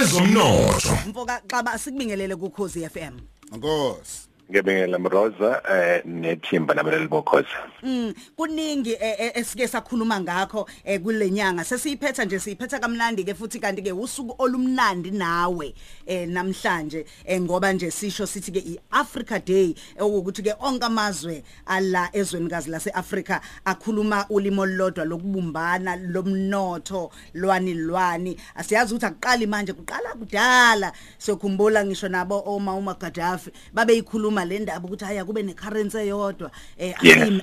ezomnotho mfoka xaba sikubingelele kukhozi FM Nkosi. Ngiyabingelela Mroza eh nethimba nabaleli bokhoza. Mm kuningi eh, eh, esike sakhuluma ngakho eh, kulenyanga. Sesiyiphetha nje siyiphetha kamnandi ke futhi kanti ke usuku olumnandi nawe eh, namhlanje. Eh, ngoba nje sisho sithi ke iAfrica Day ukuthi ke onke amazwe ala ezwenikazi laseAfrica akhuluma ulimo olulodwa lokubumbana lomnotho lwani lwani. Asiyazi ukuthi akuqali manje kuqala kudala. Siyokhumbula ngisho nabo oma uma Gaddafi babe yikhuluma le ndaba ukuthi haya kube necurrency eyodwa eh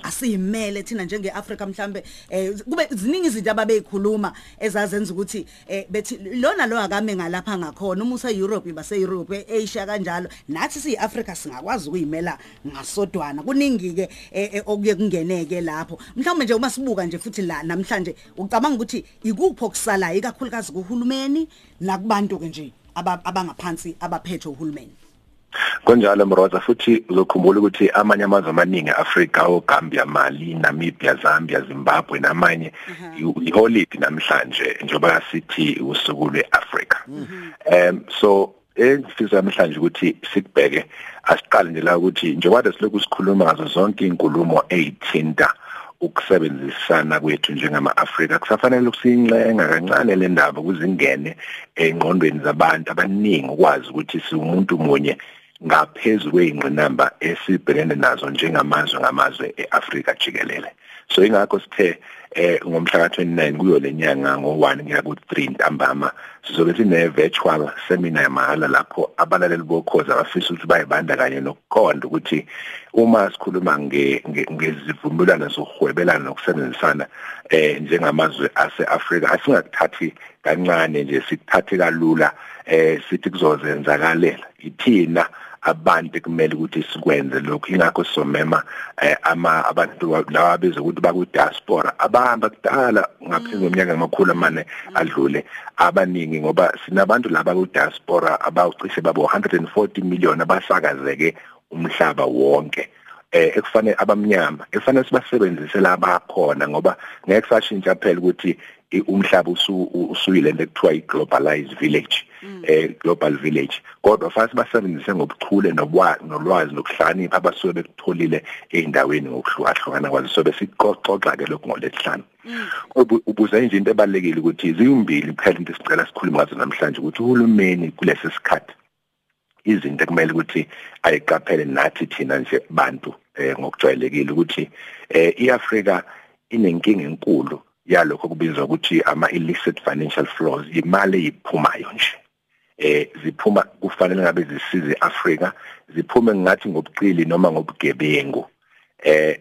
asiyimele thina njengeAfrica mhlambe eh kube ziningi izinto ababeyikhuluma ezazenza ukuthi eh bethi lona lo akame ngalapha ngakhona uma use Europe base Europe eAsia kanjalo nathi siyiAfrica singakwazi ukuyimela ngasodwana. Kuningi ke okuye kungeneke lapho. Mhlawumbe nje uma sibuka nje futhi la namhlanje ucabanga ukuthi ikupho kusalayo ikakhulukazi kuhulumeni nakubantu ke nje abangaphansi abaphethe uhulumeni? Konjalo Mroza futhi uzokhumbula ukuthi amanye amazwe amaningi eAfrika oGambia, Mali, Namibia, Zambia, Zimbabwe namanye iholiday namhlanje njengoba sithi usuku lweAfrika. Um so engifisa namhlanje ukuthi sikubheke asiqale nje la ukuthi njengoba silokhu sikhuluma ngazo zonke inkulumo ezithinta ukusebenzisana kwethu njengama-Afrika kusafanele ukusiyincenga kancane le ndaba kuzingene engqondweni zabantu abaningi ukwazi ukuthi siwumuntu munye ngaphezulu kweyingqinamba esibhekene nazo njengamazwe ngamazwe eAfrika jikelele. So ingakho sithe eh ngomhla ka29 kuyo lenyanga ngo1 ngiya ku3 ntambama sizobe sine virtual seminar mahala lapho abalaleli bokhoza abafisa ukuthi bayibandakanye nokukhonda ukuthi uma sikhuluma ngezivumelwano zokuhwebelana nokusebenzisana eh njengamazwe aseAfrika asingakuthathi kancane nje sikuthathe kalula eh sithi kuzozenzakalela. Ithina abantu kumele ukuthi sikwenze lokho ingakho somema eh, ama abantu lawa beze ukuthi baku diaspora abahamba kudala ngaphezulu kweminyaka ngamakhulu amane adlule abaningi ngoba sinabantu laba ku diaspora abawucishe babo 140 million abasakazeke umhlaba wonke. Eh ekufanele abamnyama ekufanele sibasebenzise labakhona ngoba ngeke sashintsha phela ukuthi umhlaba usuyile nto ekuthiwa i-globalized village eh global village. Kodwa fasi basebenzise ngobuchule nolwazi nokuhlakanipha abasuke bekutholile eindaweni ngokuhlukahlukana kwazo so besixoxa ke lokho ngolesihlanu ubuze nje into ebalekile ukuthi zimbili phela into esicela sikhuluma ngazo namhlanje ukuthi uhulumeni kulesi sikhathi izinto ekumele ukuthi ayiqaphele nathi thina nje bantu eh ngokujwayelekile ukuthi eh iAfrika inenkinga enkulu yalokho kubizwa ukuthi ama illicit financial flows imali eyiphumayo nje. Eh ziphuma kufanele ngabe zisize iAfrika ziphume ngathi ngobuqili noma ngobugebengu. Eh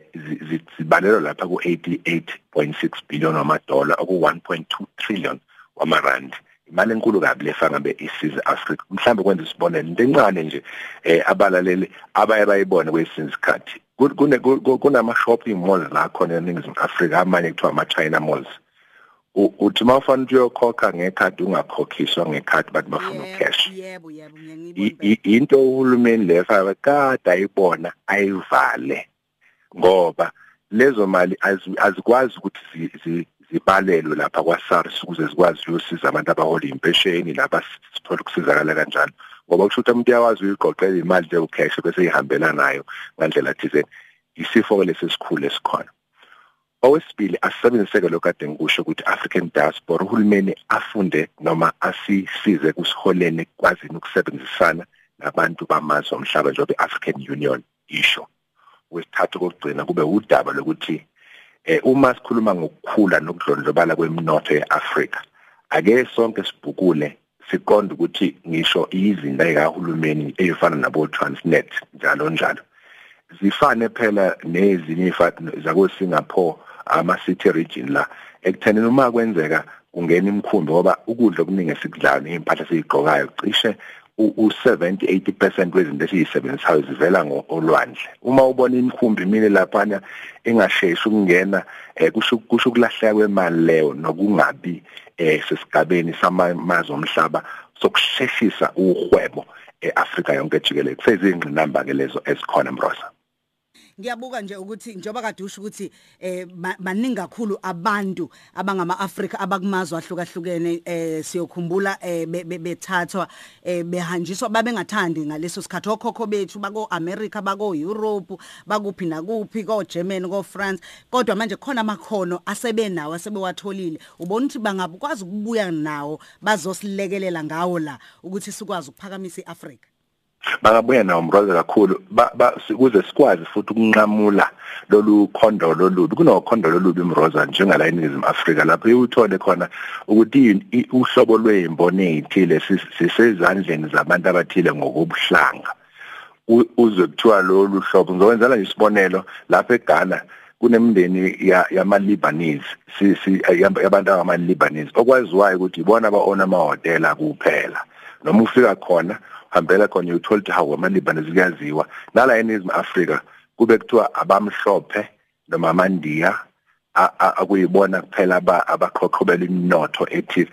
zibalelwa lapha ku 88.6 billion wamadola oku 1.2 trillion wamarand imali enkulu kabi lefanga be isize Africa mhlambe kwenza isibonelo into encane nje eh abalaleli abaye bayibone kwesinye isikhathi. Kunama shopping malls la khona eNingizimu Afrika amanye kuthiwa ama China malls uthi mawufana uyokhokha ngekhadi ungakhokhiswa ngekhadi bathi bafuna ucash. yebo yebo ngiyangibona into uhulumeni lefa kada ayibona ayivale. Ngoba lezo mali azikwazi ukuthi zibalelwe lapha kwaSARS ukuze zikwazi ukuyosiza abantu abahola impesheni laba sithola ukusizakala kanjalo. Ngoba kusho ukuthi umuntu uyawazi uyiqoqela imali nje ucash bese ihambela nayo ngandlela thizeni. Isifo lesi esikhulu esikhona. Owesibili asebenziseke lo kade ngikusho ukuthi African diaspora uhulumeni afunde noma asisize kusiholene kwazini ukusebenzisana nabantu bamazwe omhlaba njengoba iAfrican Union isho. Wesithathu kokugcina kube udaba lokuthi eh uma sikhuluma ngokukhula nokudlondlobala kwemnotho yeAfrika ake sonke sibhukule siqonda ukuthi ngisho izinto ezikahulumeni ezifana nabo Transnet njalo njalo. Zifane phela nezinye zako Singapore ama city region la. Ekuthenini uma kwenzeka kungena imkhumbi ngoba ukudla okuningi esikudlayo neimpahla esizigqokayo cishe u70 80% wezinto esizisebenzisayo zivela ngolwandle. Uma ubona imkhumbi imile laphana engasheshi ukungena kusho kusho ukulahleka kwemali leyo nokungabi sesigabeni samazwe omhlaba sokusheshisa uhwebo eAfrika yonke jikelele. Kusezingqinamba ke lezo ezikhona mrosa. Ngiyabuka nje ukuthi njoba kade usho ukuthi eh ma- maningi kakhulu abantu abangama Africa abakumazwe ahlukahlukene eh siyokhumbula eh be- be- bethathwa eh behanjiswa babengathandi ngaleso sikhathi. Okhokho bethu bako America bako Europe bakuphi nakuphi ko Germany ko France kodwa manje khona amakhono asebenawo asebewatholile. Ubona ukuthi bangakwazi ukubuya nawo bazosilekelela ngawo la ukuthi sikwazi ukuphakamisa iAfrica bangabuya nawo mroza kakhulu. Kuze sikwazi futhi ukunqamula lolu khondo lolubi kunokhondo lolubi mroza njengala eNingizimu Afrika lapho uthole khona ukuthi uhlobo lwezimboni ezithile sis- sisezandleni zabantu abathile ngokobuhlanga. Uzwe kuthiwa lolu hlobo ngizokwenzela nje isibonelo lapha eGhana kunemindeni ya- yama-Lebanese yabantu abama-Lebanese okwaziwayo ukuthi ibona aba-own amahhotela kuphela. Noma ufika khona hambela khona uthola ukuthi hawu ama-Lebanese kuyaziwa nala eNingizimu Afrika kube kuthiwa abamhlophe noma amandiya a- a- akuyibona kuphela aba- abaqhoqhobela iminotho ethile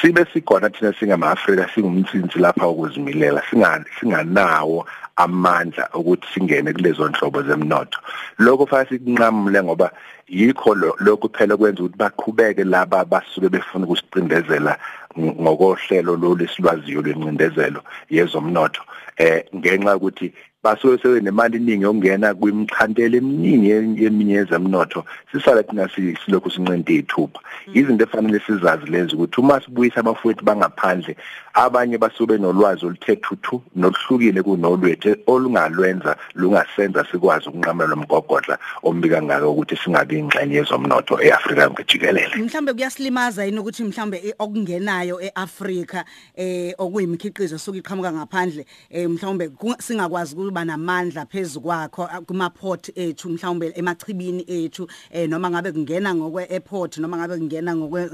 sibe sikhona thina singama-Afrika singumtsinsi lapha ukuzimilela singa- singanawo amandla ukuthi singene kulezo nhlobo zemnotho. Lokho fanele sikunqamule ngoba yikho lo- lokhu phela kwenza ukuthi baqhubeke laba basuke befuna ukusicindezela ng- ngokohlelo lolu esilwaziyo lwencindezelo yezomnotho. Eh ngenxa yokuthi basuke sebenemali eningi yokungena kwimchantelo eminingi ye- yeminye yezemnotho. Sisala thina si- silokhu sinqente ithupha izinto efanele sizazi lezi ukuthi uma sibuyisa abafowethu bangaphandle abanye basuke nolwazi oluthe thuthu noluhlukile kunolwethu olungalwenza lungasenza sikwazi ukunqamela lomgogodla ombika ngako ukuthi singabi ingxenye yezomnotho eAfrika yonke jikelele. Mhlambe kuyasilimaza yini ukuthi mhlambe eh, okungenayo eAfrika eh okuyimikhiqizo suka iqhamuka ngaphandle eh mhlambe ku- singakwazi ukuba namandla phezulu kwakho ah, kuma port ethu mhlambe emachibini ethu eh noma ngabe kungena ngokwe airport noma ngabe kungena ngokwe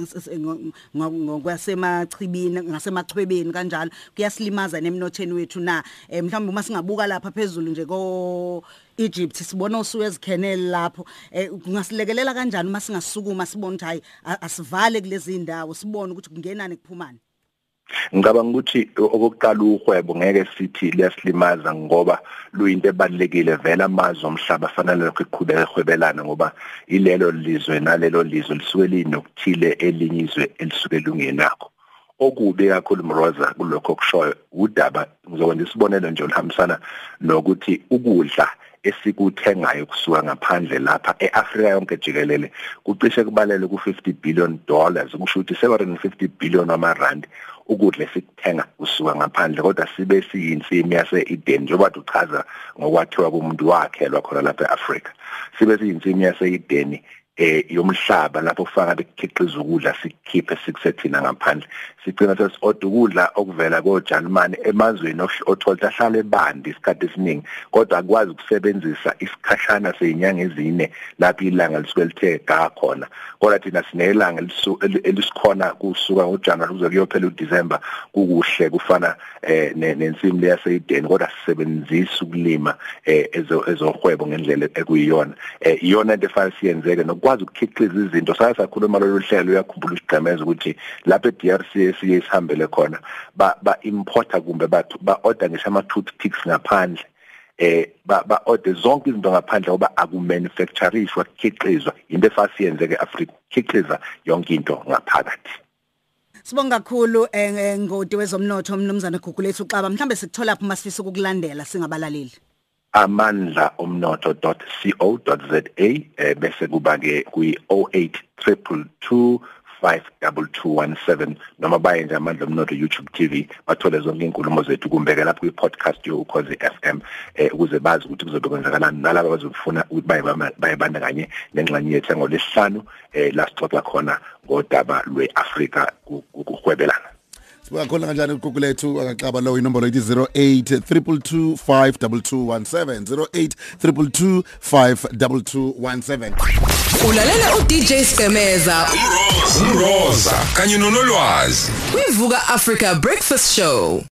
ngokwasemachibini ngasemachwebeni kanjalo. Kuyasilimaza nemnotheni wethu na? Eh mhlambe uma singabuka lapha phezulu nje ko Egypt sibona uSuez Canal lapho. Eh kungasilekelela kanjani uma singasukuma sibona ukuthi hayi a- asivale kulezi ndawo sibone ukuthi kungenani kuphumani? Ngicabanga ukuthi okokuqala uhwebo ngeke sithi liyasilimaza ngoba luyinto ebalekile vele amazwe omhlaba afanele lokho iqhubeka ehwebelana ngoba ilelo lizwe nalelo lizwe lisuke linokuthile elinye izwe elisuke lungenakho okubi kakhulu mroza kulokho okushoyo udaba ngizokwenza isibonelo nje olihambisana nokuthi ukudla esikuthengayo kusuka ngaphandle lapha eAfrika yonke jikelele kucishe kubalele ku50 billion dollars kusho ukuthi 750 billion amarandi ukudla esikuthenga kusuka ngaphandle kodwa sibe siyinsimi yase-Eden njengoba uchaza ngokwathiwa kumuntu wakhelwa khona lapha eAfrika. Sibe siyinsimi yase-Eden eh yomhlaba lapho kufaka bekukhiqiza ukudla sikhiphe sikusethina ngaphandle. Sigcina sesiodwa ukudla okuvela koJalimani emazweni ukuthi ahlale bandi isikhathi esiningi kodwa akwazi ukusebenzisa isikhashana sezinyanga ezine lapho ilanga lisuke lithe ga khona kodwa thina sinelanga elisikhona kusuka ngoJanuary kuze kuyophela uDecember kukuhle kufana eh ne- nensimu leyaseyideni kodwa sisebenzisa ukulima eh ezo ezohwebo ngendlela ekuyiyona. Eh iyona into efanele siyenzeke nokwazi ukukhiqiza izinto. Saya sakhuluma lolu hlelo uyakhumbula usigqemeza ukuthi lapha eDRC siye sihambele khona ba ba importer kumbe bathu ba order ngisho ama toothpicks ngaphandle eh ba ba order zonke izinto ngaphandle ngoba akumanufacturishwa kukhiqizwa. Into efanele siyenzeke eAfrika kukhiqiza yonke into ngaphakathi. Sibonga kakhulu eh, ngodi wezomnotho mnumzana Gugulethu Xaba. Mhlambe sikuthola lapho masifisa ukulandela singabalaleli. Amandla omnotho.co.za eh bese kuba ke kuyi 08222 52217 noma baye nje amandla omnotho YouTube TV bathole zonke inkulumo zethu kumbeke lapho kwi podcast yo ukhozi FM eh ukuze bazi ukuthi kuzobe kwenzakalani nalabo bazofuna ukuthi baye bayibandakanye nengxenye yethu ngolesihlanu eh la sixoxa khona ngodaba lweAfrika ukuhwebelana Sibuka khona kanjani ugugu lethu? Akaxaba lo inombolo ithi 0832522217 0832522217 Ulalela uDJ Skemeza Umroza kanye nonolwazi. Kwivuka Africa Breakfast Show.